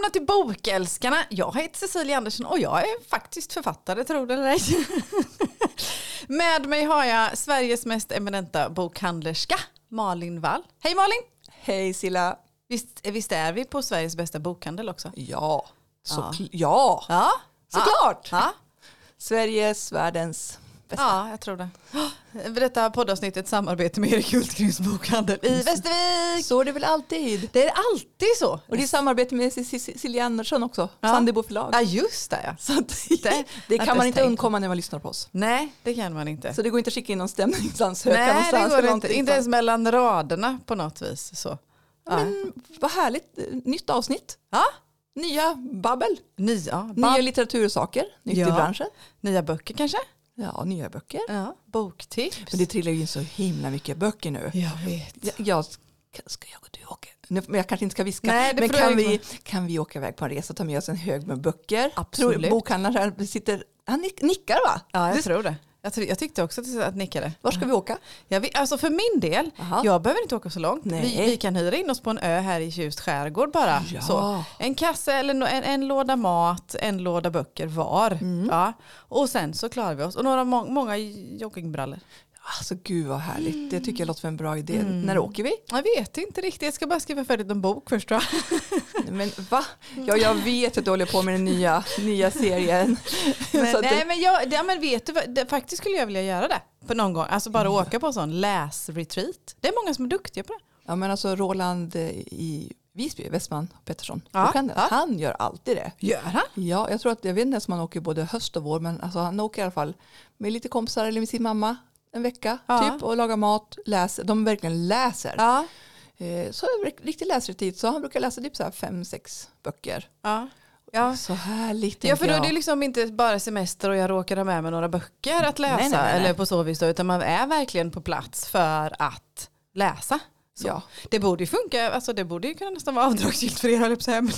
välkomna till Bokälskarna. Jag heter Cecilia Andersson och jag är faktiskt författare, tror det eller ej. Med mig har jag Sveriges mest eminenta bokhandlerska, Malin Wall. Hej Malin! Hej Silla. Visst, visst är vi på Sveriges bästa bokhandel också? Ja, så Ja. ja. Ja, såklart. ja, Sveriges, världens bästa. ja jag tror det. Detta poddavsnitt är ett samarbete med Erik Hultgrens bokhandel i Västervik. Så är det väl alltid. Det är alltid så. Och det är samarbete med Cecilia Andersson också, Ja. Sandebo förlag. Ja just det ja. Så det, det Att kan man inte undkomma när man lyssnar på oss. Nej, det kan man inte. Så det går inte att skicka in någon stämningsansökan Nej, någonstans. det går inte. Inte ens mellan raderna på något vis. Så. Ja, Men vad härligt, nytt avsnitt. Ja, Nya babbel, nya, nya litteratursaker, nytt Ja. i branschen. nya böcker kanske? Ja, nya böcker. Ja, boktips. Men det trillar ju in så himla mycket böcker nu. Jag vet. Jag, jag, ska- jag och du åka? Men jag kanske inte ska viska. Nej, men kan du vi, kan vi åka iväg på en resa och ta med oss en hög med böcker? Absolut. Tror, bokhandlaren sitter, han nick, nickar va? Ja, jag Det- tror det. Jag, jag tyckte också att att nickade. Var ska vi åka? Jag vet, alltså för min del, Aha. jag behöver inte åka så långt. Vi, vi kan hyra in oss på en ö här i Tjust skärgård bara. Ja. Så. En kasse eller no- en, en låda mat, en låda böcker var. Mm. Ja. Och sen så klarar vi oss. Och några må, många joggingbrallor. Alltså gud vad härligt, det tycker jag låter som en bra idé. Mm. När åker vi? Jag vet inte riktigt, jag ska bara skriva färdigt en bok först. Då. Men va? Ja, jag vet att du håller på med den nya, nya serien. Men, nej, det, men, jag, det, men vet du, vad, det, faktiskt skulle jag vilja göra det på någon gång. Alltså bara åka på en sån läsretreat. Det är många som är duktiga på det. ja, men alltså Roland eh, i Visby, Westman Pettersson, Ja, bokhandeln, ja. han gör alltid det. Gör han? Ja, jag tror att jag vet inte ens om han åker både höst och vår, men alltså han åker i alla fall med lite kompisar eller med sin mamma en vecka Ja. typ och lagar mat, läser. De verkligen läser. Ja. Eh, så riktigt läsretid, så han brukar läsa typ så här fem, sex böcker. Ja. Ja. Så härligt Ja för då är det liksom inte bara semester och jag råkar ha med mig några böcker att läsa nej, nej, nej. eller på så vis då, utan man är verkligen på plats för att läsa. Så. Ja, Det borde ju funka, alltså det borde ju kunna nästan vara avdragsgillt för er höll jag. Men-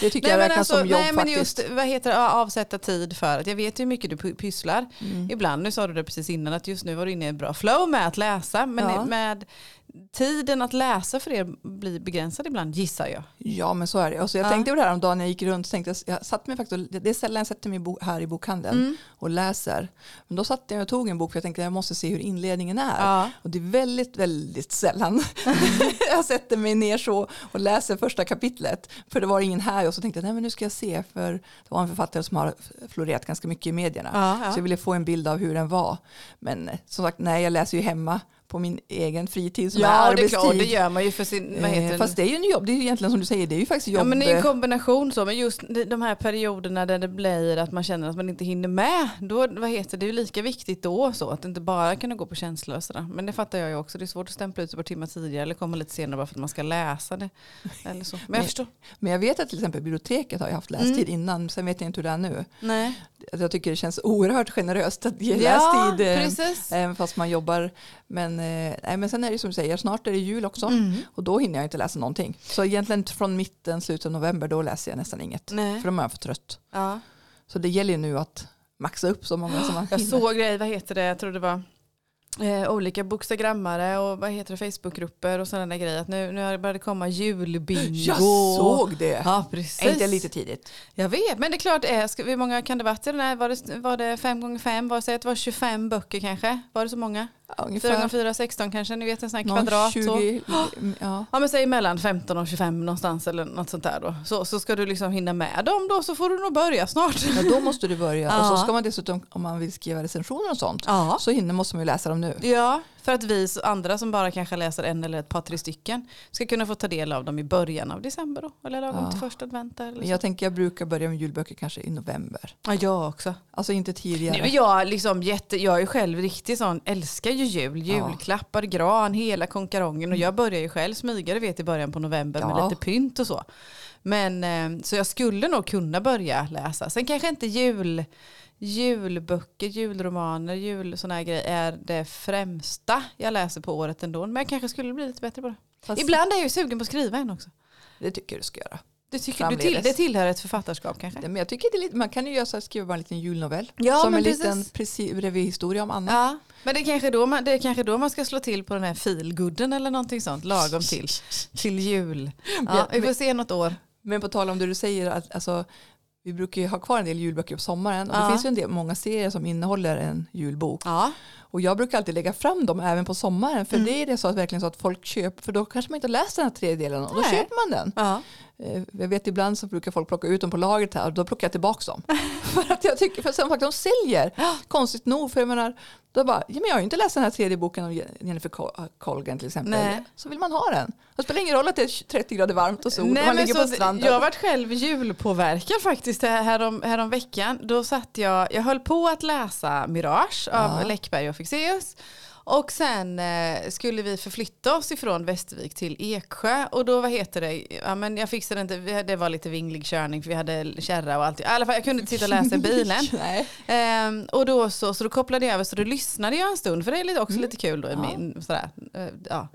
det tycker Nej, jag men räknas alltså, som jobb nej men faktiskt. just vad heter det, avsätta tid för att jag vet ju hur mycket du py- pysslar. Mm. Ibland, nu sa du det precis innan, att just nu var du inne i en bra flow med att läsa. Men Ja. med tiden att läsa för er blir begränsad ibland gissar jag. Ja men så är det. Och så jag Ja. tänkte på det här om dagen när jag gick runt. Tänkte jag, jag satt mig faktiskt, det är sällan jag sätter mig här i bokhandeln Mm. och läser. Men då satt jag och tog en bok för jag tänkte jag måste se hur inledningen är. Ja. Och det är väldigt, väldigt sällan jag sätter mig ner så och läser första kapitlet. För det var ingen här och så tänkte jag nej men nu ska jag se för det var en författare som har florerat ganska mycket i medierna. Ja, ja. Så jag ville få en bild av hur den var. Men eh, som sagt, nej jag läser ju hemma på min egen fritid som är Ja, det är arbetstid. klart, det gör man ju för sin, Eh, det? Fast det är ju en jobb, det är ju egentligen som du säger, det är ju faktiskt jobb. Ja men det är en eh, kombination så, men just de här perioderna där det blir att man känner att man inte hinner med, då, vad heter det, det är ju lika viktigt då så, att inte bara kunna gå på känslor och sådär. Men det fattar jag ju också, det är svårt att stämpla ut ett par timmar tidigare eller komma lite senare bara för att man ska läsa det. Eller så. Men jag Nej. förstår. Men jag vet att till exempel biblioteket har ju haft lästid Mm. innan, sen vet jag inte hur det är nu. Nej. Jag tycker det känns oerhört generöst att ge Ja, lästid. eh, precis. Även fast man jobbar. Men, eh, nej, men sen är det som du säger, snart är det jul också. Mm. Och då hinner jag inte läsa någonting. Så egentligen från mitten, slutet av november, då läser jag nästan inget. Nej. För då är jag för trött. Ja. Så det gäller ju nu att maxa upp så många som man Jag hinner. såg grejer, vad heter det, jag tror det var eh, olika bokstagrammare och vad heter det, Facebookgrupper och sådana grejer. Att nu, nu har det börjat komma julbingo. Jag såg det! Ja, precis. Är inte lite tidigt? Jag vet, men det är klart, ska, hur många kan det varit i den här? Var det, var det fem gånger fem? Var det, att det var 25 böcker kanske? Var det så många? Fyra gånger fyra, 16 kanske? Ni vet en sån här Någon kvadrat. 20, Så. ja. Ja men säg mellan 15 och 25 någonstans eller något sånt där då. Så, så ska du liksom hinna med dem då så får du nog börja snart. ja, då måste du börja. Och Ja. så ska man dessutom, om man vill skriva recensioner och sånt, Ja. så hinner måste man ju läsa dem nu. Ja, för att vi andra som bara kanske läser en eller ett par tre stycken ska kunna få ta del av dem i början av december då. Eller lagom Ja. till första advent. Eller Men jag tänker jag brukar börja med julböcker kanske i november. Ja, jag också. Alltså inte tidigare. Nu är jag liksom jätte, jag är själv riktigt sån, älskar ju jul, Ja. julklappar, gran, hela konkarongen och jag börjar ju själv smyga, det vet i början på november med Ja. lite pynt och så. Men eh, så jag skulle nog kunna börja läsa. Sen kanske inte jul, julböcker, julromaner, jul såna här grejer är det främsta jag läser på året ändå. Men jag kanske skulle bli lite bättre på det. Fast Ibland är jag ju sugen på att skriva en också. Det tycker du ska göra. Det, tycker, du till, det tillhör ett författarskap kanske. Men jag tycker det lite, man kan ju göra så här, skriva bara en liten julnovell. Ja, som en precis. liten precis, revyhistoria om Anna. Ja, men det är, kanske då man, det är kanske då man ska slå till på den här feelgooden eller någonting sånt lagom till, till jul. Ja, vi får se något år. Men på tal om det du säger, att, alltså, vi brukar ju ha kvar en del julböcker på sommaren och Ja. det finns ju en del, många serier som innehåller en julbok. Ja. Och jag brukar alltid lägga fram dem även på sommaren för Mm. det är det så att, verkligen så att folk köper, för då kanske man inte har läst den här tredje delen och då Nej. köper man den. Ja. Eh, Jag vet ibland så brukar folk plocka ut dem på lagret här och då plockar jag tillbaka dem. för att jag tycker, för sen faktiskt de säljer, konstigt nog, för jag menar, då bara, ja, men jag har ju inte läst den här tredje boken av Jennifer Col- Colgan till exempel. Nej. Så vill man ha den. Det spelar ingen roll att det är 30 grader varmt och sol och Nej, man men ligger på så, stranden. jag har varit själv julpåverkad faktiskt här- härom, härom veckan. Då satt jag, jag höll på att läsa Mirage av Ja. Läckberg och Fexeus. Och sen eh, skulle vi förflytta oss ifrån Västervik till Eksjö och då vad heter det, ja, men jag fixade inte, vi- det var lite vinglig körning för vi hade kärra och allt. I alla fall jag kunde inte sitta och läsa i bilen. Ehm, och då så, så då kopplade jag över så då lyssnade jag en stund för det är lite, också lite kul då i Ja. min, sådär, eh, ja,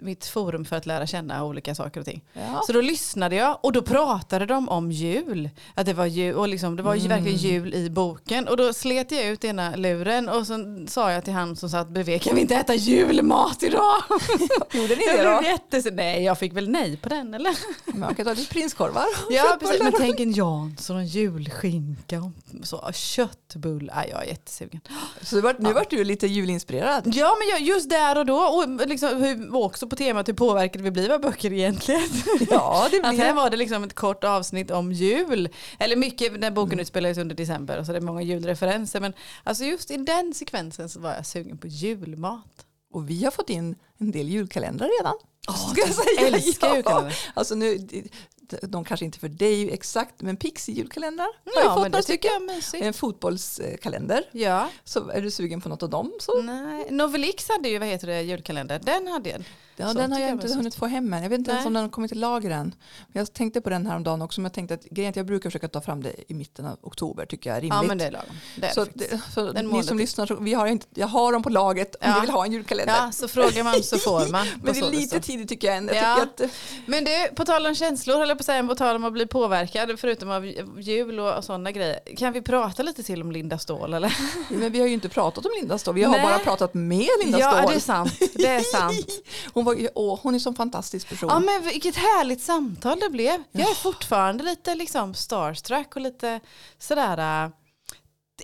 mitt forum för att lära känna olika saker och ting. Ja. Så då lyssnade jag och då pratade de om jul. Att det var jul och liksom, det var ju verkligen jul i boken. Och då slet jag ut ena luren och så sa jag till han som satt bredvid, kan vi inte äta julmat idag? Gjorde ni det då? jättes... Nej, jag fick väl nej på den eller? Man kan ta lite prinskorvar. Ja, precis. Men tänk en Jansson och julskinka och så, köttbull. Nej, jag är jättesugen. Så var, nu vart du lite julinspirerad. Ja, men jag, just där och då, och liksom, hur, också på temat hur påverkade vi blir av böcker egentligen. Ja, det Att blir här var det liksom ett kort avsnitt om jul. Eller mycket när boken utspelades under december och så det är många julreferenser. Men alltså just i den sekvensen så var jag sugen på julmat. Och vi har fått in en del julkalendrar redan. Åh, Ska jag säga. älskar Ja. julkalendrar. Alltså nu, de- kanske inte för dig exakt, men Pixie julkalendrar har Ja, jag fått men några det tycker stycken. En fotbollskalender. Ja, Så är du sugen på något av dem så nej. Novelix hade ju, vad heter det, julkalender. Den hade jag. Ja, den har jag jag inte hunnit få hem än. Jag vet inte ens Nej. om den har kommit till. Men jag tänkte på den här om dagen också. Men jag tänkte att, grejen att jag brukar försöka ta fram det i mitten av oktober. Tycker jag är rimligt. Ja, men det är lagom. Det är så det, så ni som lyssnar, så, vi har inte, jag har dem på laget om Ja. ni vill ha en julkalender. Ja, så frågar man så får man. men det är lite tidigt tycker jag än. Jag Ja. att, Men du, på tal om känslor, eller på att säga, på tal om att bli påverkad, förutom av jul och sådana grejer. Kan vi prata lite till om Linda Ståhl eller? men vi har ju inte pratat om Linda Ståhl. Vi har Nej. bara pratat med Linda ja, Ståhl. det är sant. Det är sant. Hon, var, ju- åh, hon är en sån fantastisk person. Ja, men vilket härligt samtal det blev. Jag är fortfarande lite liksom starstruck och lite sådär, äh,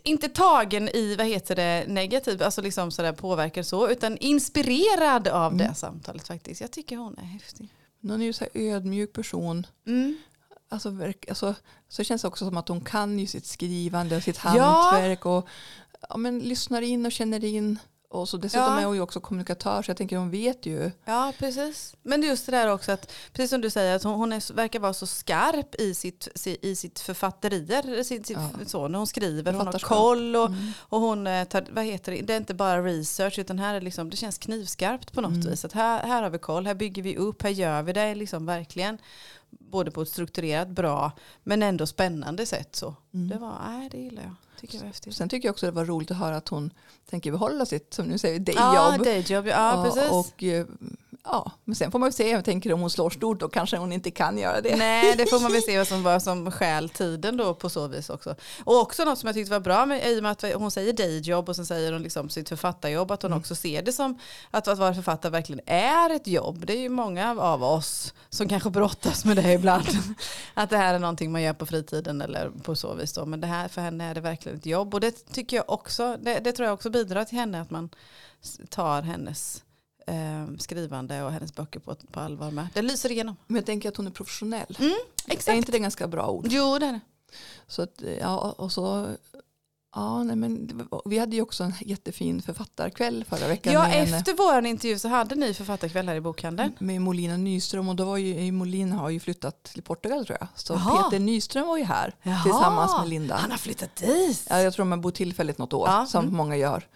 inte tagen i, vad heter det, negativt, alltså liksom sådär påverkad så, utan inspirerad av Mm. det samtalet faktiskt. Jag tycker hon är häftig. Hon är ju så ödmjuk person. Mm. Alltså, alltså, så känns det också som att hon kan ju sitt skrivande och sitt Ja. hantverk. Och, ja, men, lyssnar in och känner in. Och så dessutom Ja. är hon ju också kommunikatör så jag tänker hon vet ju. Ja, precis. Men just det där också att, precis som du säger, att hon, hon är, verkar vara så skarp i sitt, si- i sitt författerier, sitt, sitt, Ja. så, när hon skriver, hon har koll och, Mm. och hon eh, tar, vad heter det, det är inte bara research utan här är liksom, det känns knivskarpt på något Mm. vis. Att här, här har vi koll, här bygger vi upp, här gör vi det liksom verkligen. Både på ett strukturerat, bra, men ändå spännande sätt så. Mm. Det var, nej det gillar jag. Tycker jag var häftigt. Sen tycker jag också det var roligt att höra att hon tänker behålla sitt, som nu säger vi, Ja, dayjob. dayjob, ja precis. Och, eh, ja, men sen får man ju se, jag tänker om hon slår stort då kanske hon inte kan göra det. Nej, det får man väl se vad som, vad som stjäl tiden då på så vis också. Och också något som jag tyckte var bra med, i och med att hon säger dayjob och sen säger hon liksom sitt författarjobb, att hon Mm. också ser det som att, att vara författare verkligen är ett jobb. Det är ju många av oss som kanske brottas med det ibland. att det här är någonting man gör på fritiden eller på så vis då. Men det här för henne är det verkligen ett jobb. Och det tycker jag också, det, det tror jag också bidrar till henne att man tar hennes eh, skrivande och hennes böcker på, på allvar med. Det lyser igenom. Men jag tänker att hon är professionell. Mm, Är exakt. inte det ganska bra ord? Jo, det är det. Så att, ja, och så, ja, nej, men vi hade ju också en jättefin författarkväll förra veckan Ja, en- efter vår intervju så hade ni författarkvällar i bokhandeln. med Molina Nyström och då var ju, Molina har ju flyttat till Portugal tror jag. Så Jaha. Peter Nyström var ju här Jaha. tillsammans med Linda. Han har flyttat dit. Ja, jag tror man bor tillfälligt något år Ja, som mm. många gör.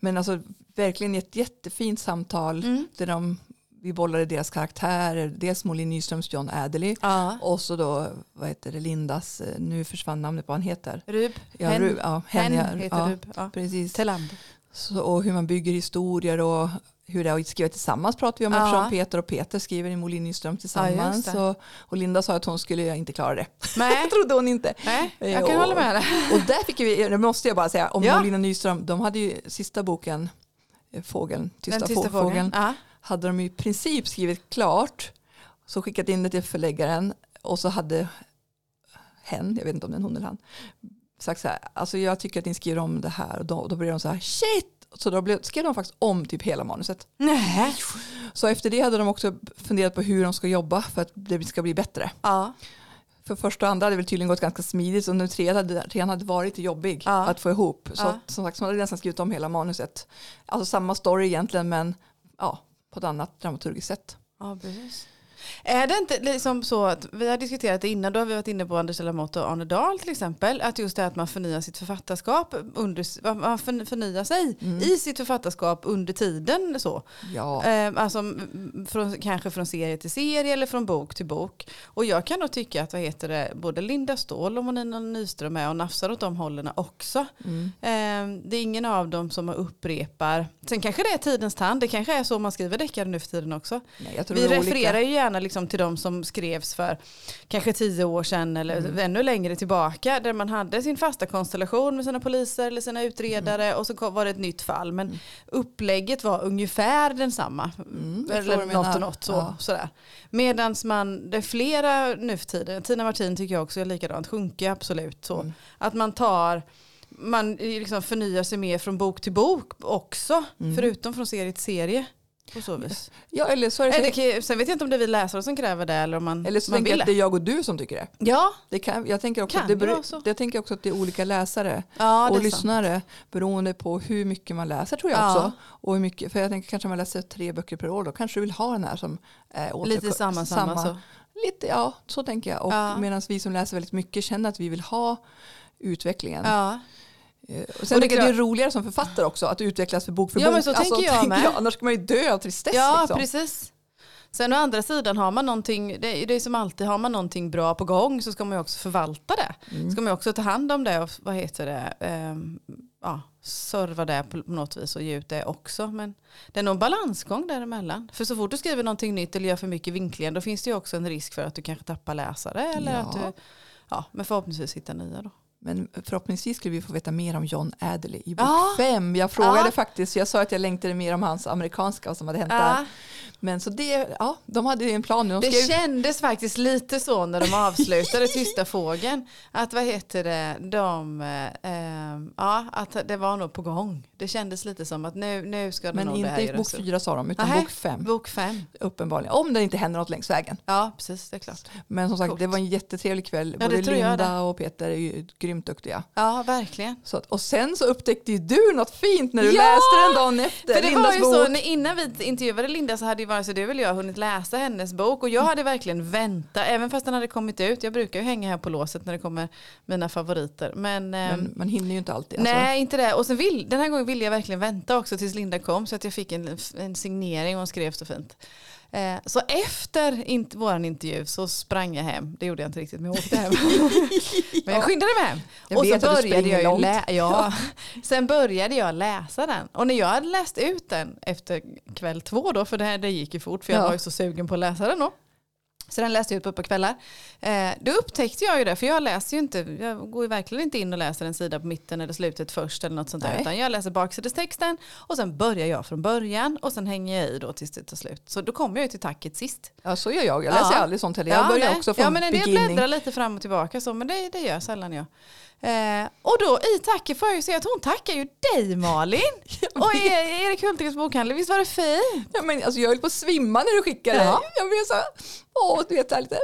Men alltså verkligen ett jättefint samtal Mm. där de, vi bollade deras karaktärer. Dels Molin Nyströms John Adderley Ja. och så då vad heter det, Lindas, eh, nu försvann namnet på vad han heter. Rub. Ja, Hen. Ru- ja, Hen ja, heter ja, Rub. Ja. Precis. Så, och hur man bygger historier och hur det är att skriva tillsammans pratar vi om Ja. eftersom Peter och Peter skriver i Molin Nyström Ja, tillsammans. det. och, och Linda sa att hon skulle inte klara det. Nej, Det trodde hon inte. nej, jag kan Jo. hålla med dig. Och där fick vi, det måste jag bara säga, om Ja. Molina Nyström, de hade ju sista boken, eh, Fågeln, Tysta, Den tysta få- fågeln, fågeln. Ja. hade de i princip skrivit klart, så skickat in det till förläggaren och så hade hen, jag vet inte om det är en hon eller han, sagt så här, alltså jag tycker att ni skriver om det här och då, då blir de så här, shit! Så då blev, skrev de faktiskt om typ hela manuset. Nej. Så efter det hade de också funderat på hur de ska jobba för att det ska bli bättre. Ja. För första och andra hade väl tydligen gått ganska smidigt så nu trean hade, trean hade varit jobbig Ja. att få ihop. Så Ja. att, som sagt så hade nästan skrivit om hela manuset. Alltså samma story egentligen men ja, på ett annat dramaturgiskt sätt. Ja, precis. Är det inte liksom så att vi har diskuterat det innan, då har vi varit inne på Anders Lamotte och Arne Dahl till exempel, att just det att man förnyar sitt författarskap, under, man förny- förnyar sig i sitt författarskap under tiden så. Ja, Eh, alltså från, kanske från serie till serie eller från bok till bok. Och jag kan nog tycka att vad heter det, både Linda Ståhl och Monina Nyström är och nafsar åt de hållen också. mm. Eh, det är ingen av dem som upprepar. Sen kanske det är tidens tand, det kanske är så man skriver deckare nu för tiden också. Nej, Vi refererar ju gärna liksom till de som skrevs för kanske tio år sedan eller Mm. ännu längre tillbaka där man hade sin fasta konstellation med sina poliser eller sina utredare Mm. och så var det ett nytt fall. Men upplägget var ungefär densamma. Mm, eller något och något så, Ja. sådär. Medan man, det är flera nu för tiden, Tina Martin tycker jag också är likadant, sjunker absolut så. Mm. Att man tar man liksom förnyar sig mer från bok till bok också, Mm. förutom från serie till serie. På så vis. Ja, eller så är det, Är det, sen vet jag inte om det är vi läsare som kräver det eller om man, eller så man tänker jag vill att det är jag och du som tycker det. Ja, det kan, jag, tänker också Kan att det det beror, så? jag tänker också att det är olika läsare ja det och är sant. lyssnare beroende på hur mycket man läser tror jag Ja. också. Och hur mycket, för jag tänker kanske man läser tre böcker per år då kanske du vill ha den här som är återko- Lite samma, samma, så. Lite, ja, så tänker jag. Och Ja. medan vi som läser väldigt mycket känner att vi vill ha utvecklingen. Ja. Eh, Och Och sen det jag det är klart- roligare som författare också att utvecklas för bok för Ja, bok. men så tänker jag med. annars ska man ju dö av tristess. ja, liksom. precis. Sen å andra sidan har man någonting, det är, det är som alltid, har man någonting bra på gång så ska man ju också förvalta det. Mm. Ska man ju också ta hand om det och vad heter det, ehm, ja, serva det på något vis och ge ut det också. Men det är nog en balansgång däremellan. För så fort du skriver någonting nytt eller gör för mycket vinklingar då finns det ju också en risk för att du kanske tappar läsare. Eller Ja. att du, ja, men förhoppningsvis hittar nya då. Men förhoppningsvis skulle vi få veta mer om John Adderley i bok Ja. fem. Jag frågade Ja. faktiskt, jag sa att jag längtade mer om hans amerikanska som hade hänt där. Ja, Men så det, ja, de hade ju en plan nu. De det skrev, kändes faktiskt lite så när de avslutade Tysta fågeln. Att vad heter det, de, eh, eh, ja, att det var nog på gång. Det kändes lite som att nu, nu ska det men nog det här inte i bok fyra sa de, utan Nähä. bok fem. Bok fem. Uppenbarligen. Om det inte händer något längs vägen. Ja, precis, det är klart. Men som sagt, Coolt. det var en jättetrevlig kväll. Ja, Både Linda och Peter är ju grymt duktiga. Ja, verkligen. Så att, och sen så upptäckte ju du något fint när du Ja! läste den dagen efter. För det Lindas var ju bok. så, när, innan vi intervjuade Linda så hade ju vare sig du eller jag hunnit läsa hennes bok och jag hade verkligen väntat, även fast den hade kommit ut. Jag brukar ju hänga här på låset när det kommer mina favoriter. Men, ehm, Men man hinner ju inte alltid. Alltså. Nej, inte det. Och sen vill, den här gången ville jag verkligen vänta också tills Linda kom så att jag fick en, en signering och hon skrev så fint. Eh, så efter in, vår intervju så sprang jag hem. Det gjorde jag inte riktigt men jag åkte hem. men jag skyndade mig hem. Jag och så började jag lä- ja. Sen började jag läsa den. Och när jag hade läst ut den efter kväll två då, för det, här, det gick ju fort för jag Ja. var ju så sugen på att läsa den då. Så den läste jag ut på par kvällar. Eh, då upptäckte jag ju det, för jag läser ju inte, jag går ju verkligen inte in och läser en sida på mitten eller slutet först eller något sånt där. Nej. Utan jag läser baksidestexten och sen börjar jag från början och sen hänger jag i då tills det tar slut. Så då kommer jag ju till tacket sist. Ja, så gör jag. Jag läser Ja. aldrig sånt heller. Jag börjar nej. också från Ja men en del beginning. bläddrar lite fram och tillbaka så, men det, det gör sällan jag. Eh, och då i tacket får jag ju se att hon tackar ju dig Malin. och E- Erik Hultgrens bokhandel, visst var det fint? Ja, men, alltså, jag höll på att svimma när du skickade. Ja. Jag blev så åh, du vet, lite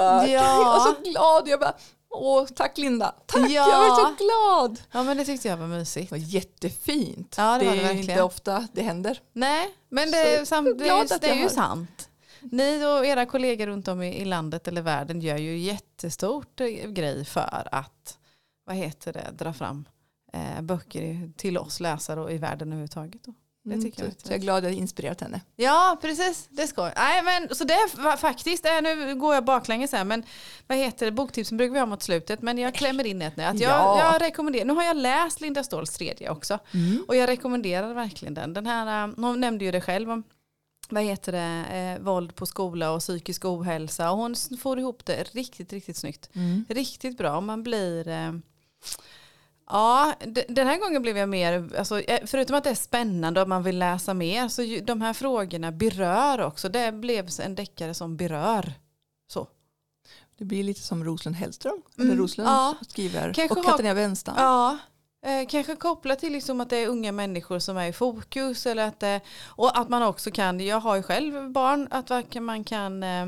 rörd. Ja. Och så glad. Jag bara, åh, tack Linda. Tack, Ja. jag var så glad. Ja men det tyckte jag var mysigt. Det var jättefint. Ja, det var är det verkligen. inte ofta det händer. Nej, men det, är Så sam, det, glad är- att det är ju sant. Ni och era kollegor runt om i, i landet eller världen gör ju jättestort eh, grej för att vad heter det, dra fram eh, böcker till oss läsare och i världen överhuvudtaget. Då. Det Mm, tycker jag så, jag är glad att jag inspirerat henne. Ja, precis. Det ska Nej, men Så det är fa- faktiskt, äh, nu går jag baklänges här, men vad heter det, boktipsen brukar vi ha mot slutet, men jag klämmer in ett nu. Att jag, Ja. jag rekommenderar, nu har jag läst Linda Ståhls tredje också, och jag rekommenderar verkligen den. den här, äh, hon nämnde ju det själv om vad heter det, eh, våld på skola och psykisk ohälsa. Och hon får ihop det riktigt, riktigt snyggt. Riktigt bra. Man blir... Eh, ja, den här gången blev jag mer, alltså, eh, förutom att det är spännande och man vill läsa mer, så ju, de här frågorna berör också. Det blev en deckare som berör. Så. Det blir lite som Roslund Hellström. Mm, Eller Roslund ja. skriver. Kanske och Katarina Wenstam. Ja, eh, kanske kopplat till liksom att det är unga människor som är i fokus. Eller att det, och att man också kan, jag har ju själv barn, att man kan eh,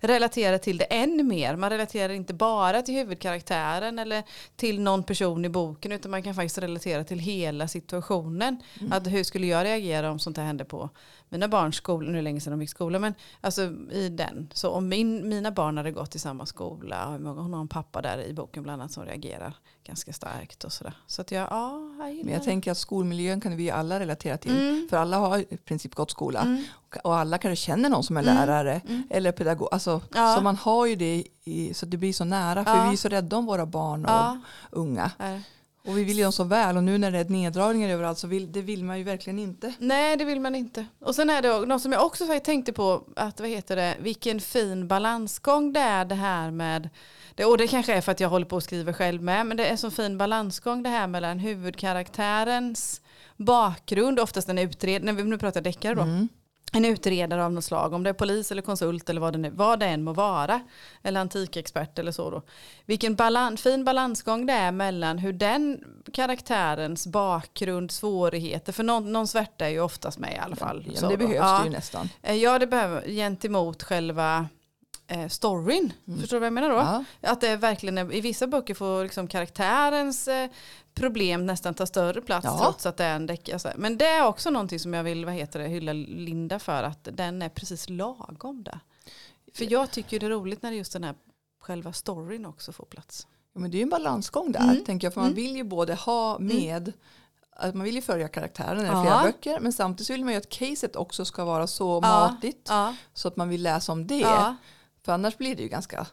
relatera till det än mer. Man relaterar inte bara till huvudkaraktären eller till någon person i boken utan man kan faktiskt relatera till hela situationen. Att hur skulle jag reagera om sånt här hände på mina barns skola, nu är det länge sedan de gick skola, men alltså i den. Så om min, mina barn hade gått i samma skola, hon har en pappa där i boken bland annat som reagerar ganska starkt och sådär. Så att jag, ja, jag gillar Men jag tänker att skolmiljön kan vi alla relatera till. Mm. För alla har i princip gått skola. Mm. Och- Och alla kanske känner någon som är Mm. lärare Mm. eller pedagog. Alltså, Ja. Så man har ju det i, så det blir så nära. För Ja. vi är så rädda om våra barn och Ja, unga. Och vi vill ju dem så väl. Och nu när det är neddragningar överallt så vill, det vill man ju verkligen inte. Nej det vill man inte. Och sen är det något som jag också tänkte på, att vad heter det, vilken fin balansgång det är det här med, det, och det kanske är för att jag håller på att skriva själv med, men det är en så fin balansgång det här mellan huvudkaraktärens bakgrund, oftast en utredare, när vi nu pratar deckare då, Mm. En utredare av något slag, om det är polis eller konsult eller vad det, nu, vad det än må vara, eller antikexpert eller så då. Vilken balan, fin balansgång det är mellan hur den karaktärens bakgrund, svårigheter, för någon, någon svärta är ju oftast med i alla fall. Ja, det behövs ja. det ju nästan. Eh, Ja, det behöver gentemot själva eh, storyn. Förstår du vad jag menar då? Mm. Ja. Att det verkligen är, i vissa böcker får liksom karaktärens eh, problem nästan ta större plats Ja. trots att det är en deckare. så här. Men det är också någonting som jag vill vad heter det, hylla Linda för att den är precis lagom där. För jag tycker det är roligt när just den här själva storyn också får plats. Ja, men det är ju en balansgång där, Mm. tänker jag. För man Mm. vill ju både ha med, att man vill ju följa karaktären i Ja. flera böcker, men samtidigt vill man ju att caset också ska vara så Ja. matigt Ja, så att man vill läsa om det. Ja. För annars blir det ju ganska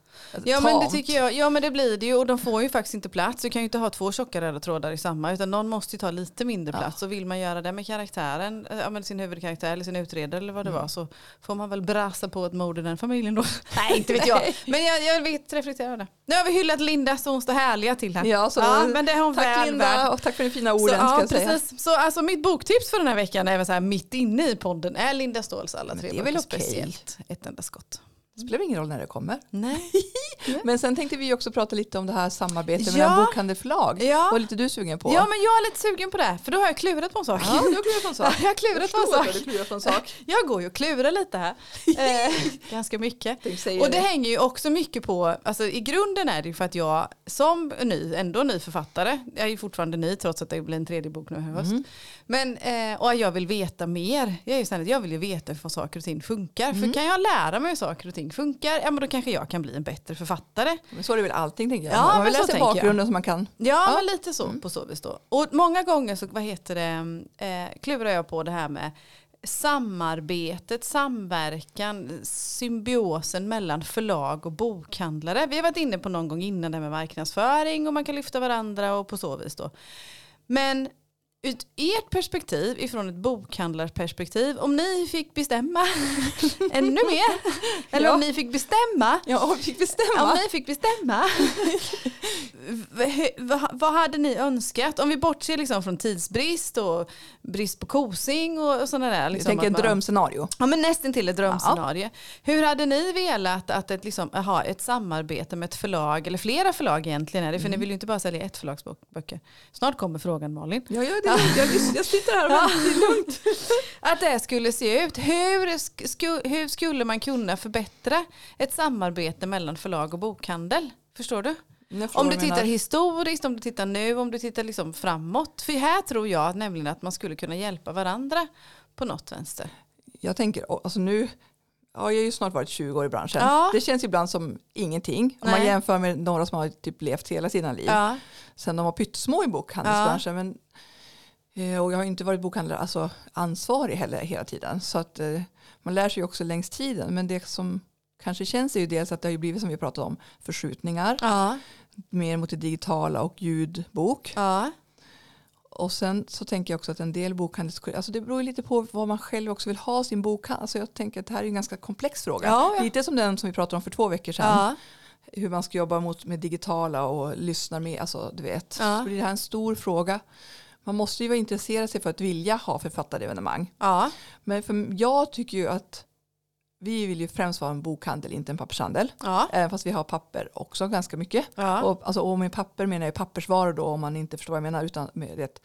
Ja men det tamt. tycker jag, ja men det blir det ju och de får ju faktiskt inte plats. Du kan ju inte ha två tjocka röda trådar i samma utan någon måste ju ta lite mindre Ja. plats och vill man göra det med karaktären, eh, ja, med sin huvudkaraktär eller sin utredare eller vad Mm. det var så får man väl brassa på ett mord i den familjen då. Nej inte vet jag. Men jag, jag vet reflektera över det. Nu har vi hyllat Linda så hon står härliga till här. Ja, så ja men det har hon tack väl Linda värd. och tack för de fina Så, orden ska ja, jag säga. precis. Så alltså mitt boktips för den här veckan är väl så här mitt inne i podden är Linda Ståhls alla Men tre det är väl okej. speciellt ett enda skott. Det spelar ingen roll när det kommer. Nej. Men sen tänkte vi också prata lite om det här samarbetet Ja. mellan bokhandelsförlag. Ja. Är lite du sugen på? Ja men jag är lite sugen på det för då har jag klurat på en sak. Ja, du har klurat på en sak. Jag har klurat på en förstår att sak. du har klurat på en sak. Jag går ju och klurar lite här. Eh, ganska mycket. Och det hänger ju också mycket på, alltså i grunden är det ju för att jag som ny, ändå ny författare, jag är ju fortfarande ny trots att det blir en tredje bok nu i höst. Mm. Men, eh, och jag vill veta mer. Jag, är ju sån jag vill ju veta hur saker och ting funkar. Mm. För kan jag lära mig hur saker och ting funkar, ja men då kanske jag kan bli en bättre författare. Men så är det väl allting tänker jag. Ja, man vill läsa bakgrunden så man kan. Ja, Ja. Mm. men lite så på så vis då. Och många gånger så vad heter det, eh, klurar jag på det här med samarbetet, samverkan, symbiosen mellan förlag och bokhandlare. Vi har varit inne på någon gång innan det här med marknadsföring och man kan lyfta varandra och på så vis då. Men ut ert perspektiv ifrån ett bokhandlarperspektiv, om ni fick bestämma ännu mer, eller Ja. om ni fick bestämma Ja, vi fick bestämma. om ni fick bestämma, vad, hade ni önskat? Om vi bortser liksom från tidsbrist och brist på kosing och, sådana där. Jag Liksom, tänker man- drömscenario. Ja men nästan till ett drömscenario. Hur hade ni velat att ett, liksom, ha ett samarbete med ett förlag, eller flera förlag egentligen är det, för Mm. ni vill ju inte bara sälja ett förlagsböcker. Snart kommer frågan Malin. Ja, ja, lugnt. jag, jag sitter här och Ja. väntar. Är lugnt. Att det skulle se ut. Hur, sk- sku, hur skulle man kunna förbättra ett samarbete mellan förlag och bokhandel? Förstår du? Om du du menar. tittar historiskt, om du tittar nu, om du tittar liksom framåt. För här tror jag nämligen att man skulle kunna hjälpa varandra på något vänster. Jag tänker, alltså nu, ja, jag har ju snart varit 20 år i branschen. Ja. Det känns ibland som ingenting. Om man Nej. jämför med några som har typ levt hela sina liv. Ja, Sen de var pyttesmå i bokhandelsbranschen. Men, eh, och jag har inte varit bokhandlare, alltså ansvarig heller hela tiden. Så att eh, man lär sig också längs tiden. Men det som kanske känns är ju dels att det har blivit som vi pratade om förskjutningar. ja, Mer mot det digitala och ljudbok. ja. Och sen så tänker jag också att en del bokhandels... Alltså det beror lite på vad man själv också vill ha sin bokhandel. Alltså jag tänker att det här är en ganska komplex fråga. Ja, ja. Lite som den som vi pratade om för två veckor sedan. ja. Hur man ska jobba mot, med digitala och lyssna med. Alltså du vet. Så blir det här en stor fråga. Man måste ju vara intresserad sig för att vilja ha författarevenemang. ja. Men för jag tycker ju att vi vill ju främst vara en bokhandel, inte en pappershandel. Ja. Även fast vi har papper också ganska mycket. ja. Och, alltså, och med papper menar jag pappersvaror då om man inte förstår vad jag menar. Utan med det.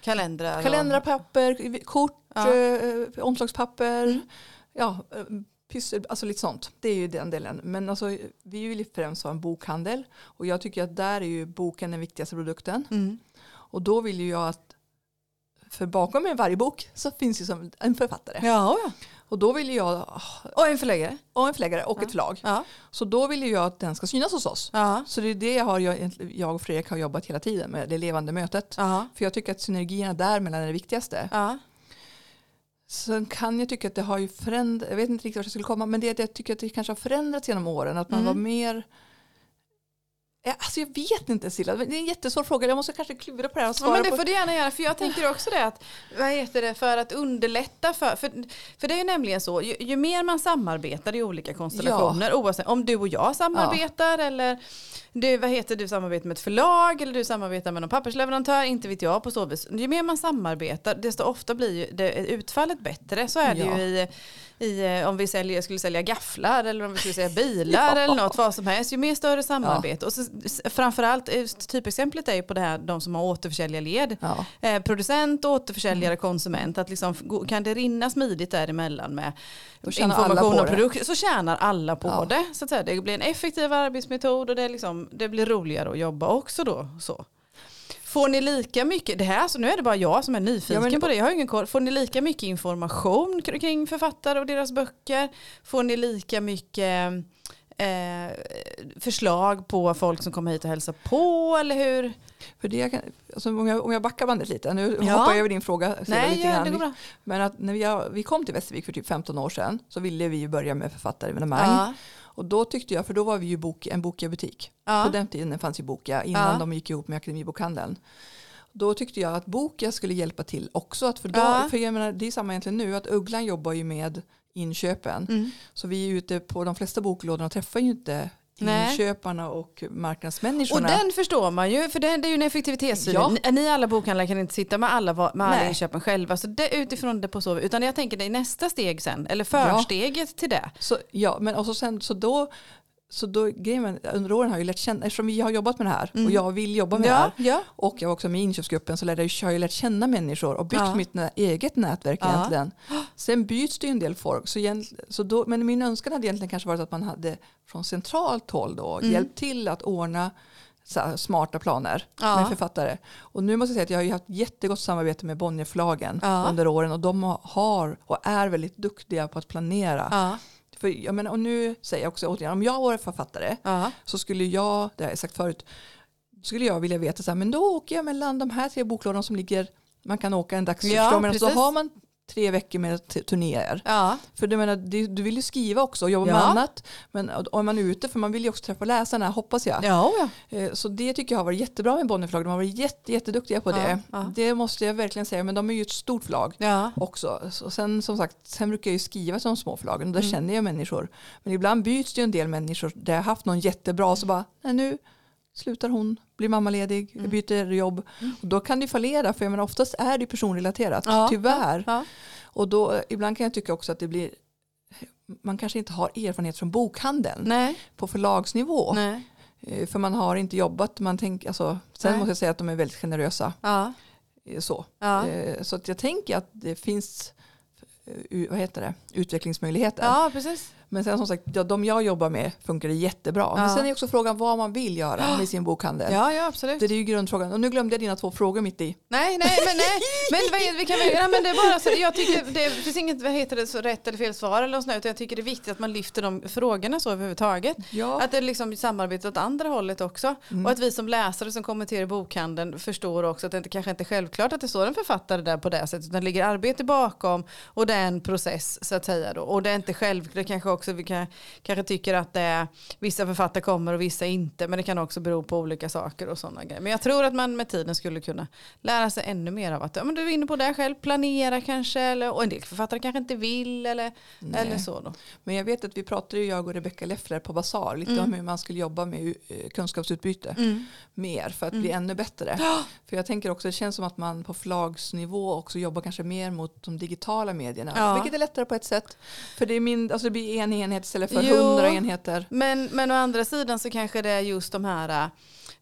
Kalendrar. Kalendrar, papper, kort, Ja. eh, omslagspapper. Mm. Ja, eh, pyssel, alltså lite sånt. Det är ju den delen. Men alltså, vi vill ju främst vara en bokhandel. Och jag tycker att där är ju boken den viktigaste produkten. Mm. Och då vill ju jag att för bakom varje bok så finns ju som en författare. Ja, ja. Och då vill jag, Och en förläggare. och en förläggare och Ja. ett förlag. Ja. Så då vill jag att den ska synas hos oss. Ja. Så det är det jag, har, jag, och Fredrik har jobbat hela tiden med, det levande mötet. Ja. För jag tycker att synergierna där mellan är det viktigaste. Ja. Sen kan jag tycka att det har ju förändrats, jag vet inte riktigt vart jag skulle komma, men det är att jag tycker att det kanske har förändrats genom åren. Att man Mm. var mer Alltså jag vet inte Silla, det är en jättesvår fråga. Jag måste kanske klura på det här och Ja, svara men det får du gärna göra, för jag tänker också det att, vad heter det, för att underlätta för, för, för det är ju nämligen så, ju, ju mer man samarbetar i olika konstellationer, oavsett om du och jag samarbetar eller du, vad heter du samarbetar med ett förlag eller du samarbetar med någon pappersleverantör, inte vet jag på så vis. Ju mer man samarbetar, desto ofta blir ju det, utfallet bättre. Så är det Ja. ju i, i, eh, om vi säljer, skulle sälja gafflar eller om vi skulle sälja bilar eller något, vad som helst. Ju mer större samarbete. Och så, framförallt, eh, typexemplet är ju på det här, de som har återförsäljarled. Ja. Eh, producent, Mm. återförsäljare, konsument. Att liksom, kan det rinna smidigt däremellan med information och produkt så tjänar alla på Ja. det. Så att säga. Det blir en effektiv arbetsmetod och det, liksom, det blir roligare att jobba också då. Så. Får ni lika mycket, det här, så nu är det bara jag som är nyfiken Ja, men- på det, jag har ingen koll. Får ni lika mycket information kr- kring författare och deras böcker? Får ni lika mycket eh, förslag på folk som kommer hit och hälsar på eller hur? För det kan, alltså om, jag, om jag backar bandet lite, nu Ja. hoppar jag över din fråga. Nej, lite ja, det går bra. Men att när vi, vi kom till Västervik för typ 15 år sedan så ville vi börja med författarevenemang. Ja. Och då tyckte jag, för då var vi ju bok, en Bokia-butik. Ja. På den tiden fanns ju Bokia innan Ja. de gick ihop med Akademibokhandeln. Då tyckte jag att Bokia skulle hjälpa till också. Att för då, Ja. för jag menar, det är samma egentligen nu, att Ugglan jobbar ju med inköpen. Mm. Så vi är ute på de flesta boklådorna och träffar ju inte Nej. inköparna och Och marknadsmänniskorna. den förstår man ju, för det, är ju en effektivitetssyn. Ja. Ni, ni alla bokhandlare kan inte sitta med alla, med alla inköpen själva. Så det, utifrån det på så Utan jag tänker det är nästa steg sen, eller försteget till det. Så, ja, men och så, sen, så då, så då grejen under åren har jag lärt känna, eftersom vi har jobbat med det här och jag vill jobba med det här Mm. Ja, ja. och jag var också med i inköpsgruppen så lärde jag, har jag lärt känna människor och byggt Ja. mitt eget nätverk Ja. egentligen. Sen byts det ju en del folk. Så egent- så då, men min önskan hade egentligen kanske varit att man hade från centralt håll då Mm. hjälpt till att ordna smarta planer Ja. med författare. Och nu måste jag säga att jag har ju haft jättegott samarbete med Bonnierförlagen Ja. under åren och de har och är väldigt duktiga på att planera. Ja, För jag menar, och nu säger jag också återigen, om jag var författare ja. så skulle jag, det har jag sagt förut, skulle jag vilja veta så här, men då åker jag mellan de här tre boklådorna som ligger, man kan åka en dags, Ja, men så har man tre veckor med turnéer. ja. För du, menar, du vill ju skriva också och jobba med Ja. annat. Men och är man ute, för man vill ju också träffa läsarna, hoppas jag. Ja, ja. Eh, Så det tycker jag har varit jättebra med Bonnierförlag. De har varit jätte, jätteduktiga på det. Det måste jag verkligen säga. Men de är ju ett stort förlag också. Så sen som sagt, sen brukar jag ju skriva till de små förlagen och där Mm. känner jag människor. Men ibland byts det ju en del människor där jag har haft någon jättebra så bara, nej nu slutar hon, blir mammaledig, Mm. byter jobb. Och då kan det fallera för jag menar, oftast är det personrelaterat, Ja, tyvärr. Ja. Och då, ibland kan jag tycka också att det blir, man kanske inte har erfarenhet från bokhandeln Nej, på förlagsnivå. nej. Eh, För man har inte jobbat, man tänker, alltså, sen Nej. måste jag säga att de är väldigt generösa. Ja, eh, Så, ja. Eh, så att jag tänker att det finns vad heter det, utvecklingsmöjligheter. ja precis. Men sen som sagt, ja, de jag jobbar med funkar det jättebra. Men Ja. sen är också frågan vad man vill göra med sin bokhandel. Ja, ja absolut. Det är ju grundfrågan. Och nu glömde jag dina två frågor mitt i. Nej, nej, men nej. Men vad vi kan ja, men det är bara så, jag tycker det finns inget, vad heter det, så rätt eller fel svar eller något sånt, där, utan jag tycker det är viktigt att man lyfter de frågorna så överhuvudtaget. Ja. Att det är liksom samarbete åt andra hållet också. Mm. Och att vi som läsare som kommenterar bokhandeln förstår också att det inte, kanske inte är självklart att det står en författare där på det sättet. Utan det ligger arbete bakom och det är en process så att säga. Då. Och det är inte självklart, kanske också vi kan, kanske tycker att det är, vissa författare kommer och vissa inte. Men det kan också bero på olika saker och sådana grejer. Men jag tror att man med tiden skulle kunna lära sig ännu mer av att, ja men du är inne på det själv, planera kanske. Eller, och en del författare kanske inte vill eller, Nej. eller så då. Men jag vet att vi pratade ju jag och Rebecca Leffler på Basar lite Mm. om hur man skulle jobba med eh, kunskapsutbyte mer för att Mm. bli ännu bättre. För jag tänker också, det känns som att man på förlagsnivå också jobbar kanske mer mot de digitala medierna medierna. Ja. Vilket är lättare på ett sätt. För det, är min, alltså det blir en enhet istället för hundra enheter. Men, men å andra sidan så kanske det är just de här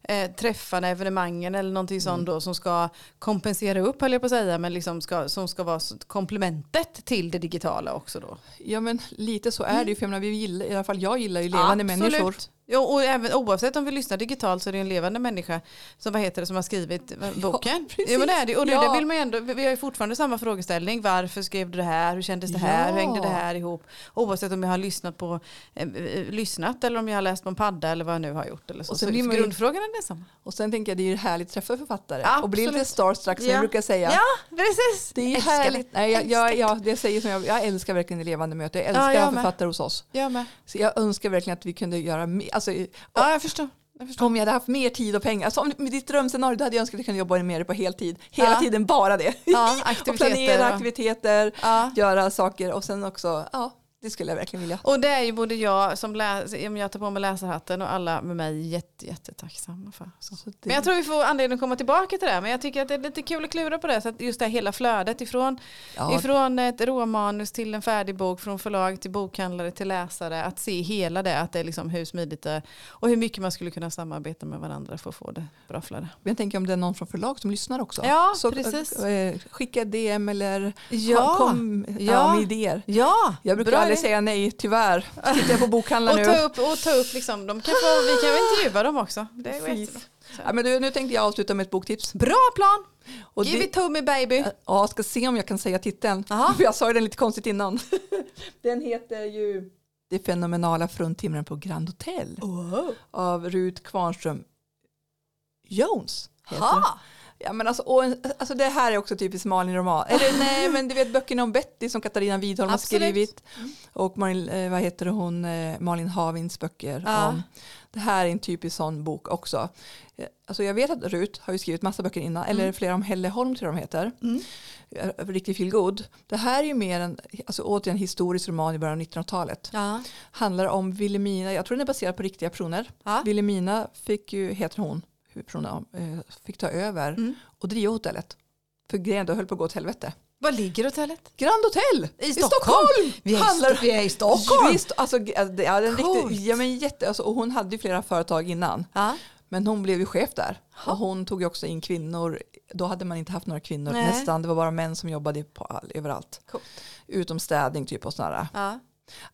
eh, träffarna, evenemangen eller någonting sånt då som ska kompensera upp höll jag på att säga, men liksom ska, som ska vara komplementet till det digitala också då. Ja men lite så är det ju. För jag menar, vi gillar, I alla fall jag gillar ju levande människor. Ja, och även, oavsett om vi lyssnar digitalt så är det en levande människa som, vad heter det, som har skrivit boken. precis. Ja, men det är det. Och det, Ja. det vill man ändå, vi har ju fortfarande samma frågeställning. Varför skrev du det här? Hur kändes det här? Ja. Hur hängde det här ihop? Oavsett om jag har lyssnat, på, eh, eh, lyssnat eller om jag har läst på en padda eller vad jag nu har gjort. Eller så. Och sen så man grundfrågan är densamma. Och sen tänker jag det är ju härligt att träffa författare. Absolut. Och bli lite starstruck som Ja. jag brukar säga. Ja, precis. Det är Älskar härligt. det. Nej, jag, jag, Älskar ja, det säger som jag, jag älskar verkligen det levande mötet. Jag älskar Ja, jag att ha med. författare hos oss. Jag med. Så jag önskar verkligen att vi kunde göra mer. Alltså, Ja, jag förstår. Om jag hade haft mer tid och pengar. Alltså, om, med ditt drömscenario då hade jag önskat att jag kunde jobba med det på heltid. Hela Ja. tiden bara det. Ja, och planera aktiviteter, Ja. göra saker och sen också, ja, det skulle jag verkligen vilja. Och det är ju både jag som läser, om jag tar på mig läsarhatten och alla med mig jätte, jättetacksamma för. Så. Så det, Men jag tror vi får anledning att komma tillbaka till det. Men jag tycker att det är lite kul att klura på det. Så att just det här hela flödet ifrån, ja, ifrån ett råmanus till en färdig bok, från förlag till bokhandlare till läsare. Att se hela det, att det är liksom hur smidigt det är. Och hur mycket man skulle kunna samarbeta med varandra för att få det bra flöde. jag tänker om det är någon från förlag som lyssnar också. Ja, så, precis. eh, skicka DM eller Ja. kom ja. Ja. med idéer. Ja, Jag brukar bra aldrig säga nej, tyvärr. Tittar jag på bokhandlar Och nu. ta upp, och ta upp liksom, de kan få, vi kan väl intervjua dem också. Det jättebra. Ja, men du, nu tänkte jag avsluta med ett boktips. Bra plan! Och Give det- it to me baby. Ja, jag ska se om jag kan säga titeln. För jag sa ju den lite konstigt innan. den heter ju Det fenomenala fruntimren på Grand Hotel av Rut Kvarnström Jones. Heter. Ja, men alltså, och, alltså det här är också typiskt Malin roman. Eller nej, men du vet böckerna om Betty som Katarina Widholm har skrivit. Och Malin, eh, vad heter hon, eh, Malin Havins böcker. Ja. Om, det här är en typisk sån bok också. Eh, Alltså jag vet att Rut har ju skrivit massa böcker innan, eller flera om Helleholm tror jag de heter. Mm. Riktigt feelgood. Det här är ju mer en, alltså återigen historisk roman i början av 1900-talet. Ja. Handlar om Wilhelmina, jag tror den är baserad på riktiga personer. Ja. Wilhelmina fick ju, heter hon, huvudpersonen, eh, fick ta över Mm. och driva hotellet. För grejen då höll på att gå åt helvete. Var ligger hotellet? Grand Hotel I Stockholm! Vi är, i Handlar- Sto- vi är i Stockholm! Visst, alltså, det är en Coolt. riktig, ja, men jätte, alltså, och hon hade ju flera företag innan. Ja. Men hon blev ju chef där. Ha. Och hon tog ju också in kvinnor. Då hade man inte haft några kvinnor Nej. nästan. Det var bara män som jobbade på all, överallt. Coolt. Utom städning typ och sådär. Ja.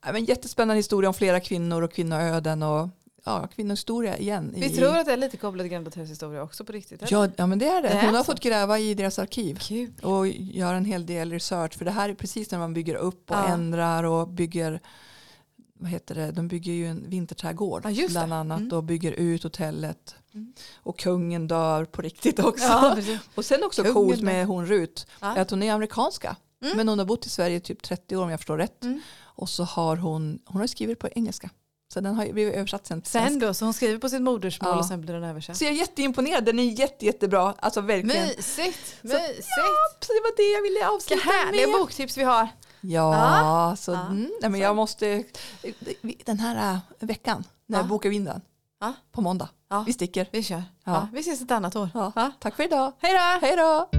Ja, men jättespännande historia om flera kvinnor och kvinnoöden och ja, kvinnohistoria igen. Vi i, tror att det är lite kopplat till Grand Hotels historia också på riktigt. eller? Ja, ja men det är det. Det är Hon har så. fått gräva i deras arkiv. Kul. och göra en hel del research. För det här är precis när man bygger upp och Ja. ändrar och bygger vad heter det, de bygger ju en vinterträdgård det. bland annat Mm. och bygger ut hotellet. Mm. Och kungen dör på riktigt också. Ja, och sen också Kungen coolt med hon Rut, Ja. att hon är amerikanska. Mm. Men hon har bott i Sverige typ 30 år om jag förstår rätt. Mm. Och så har hon, hon har skrivit på engelska. Så den har blivit översatt sen Sen då, så hon skriver på sitt modersmål Ja. och sen blir den översatt. Så jag är jätteimponerad, den är jätte, jättebra. Alltså verkligen. Mysigt, Så- mysigt. Så det var det jag ville Vilka avsluta härliga med. boktips vi har. Ja, Ja. så, Ja. Mm, nej, men jag måste, den här äh, veckan när Ja. jag bokar vinden Ja. på måndag, Ja. vi sticker. Vi kör. Ja. Ja. vi ses ett annat år. Ja. Ja. Tack för idag. Hej då! Hej då!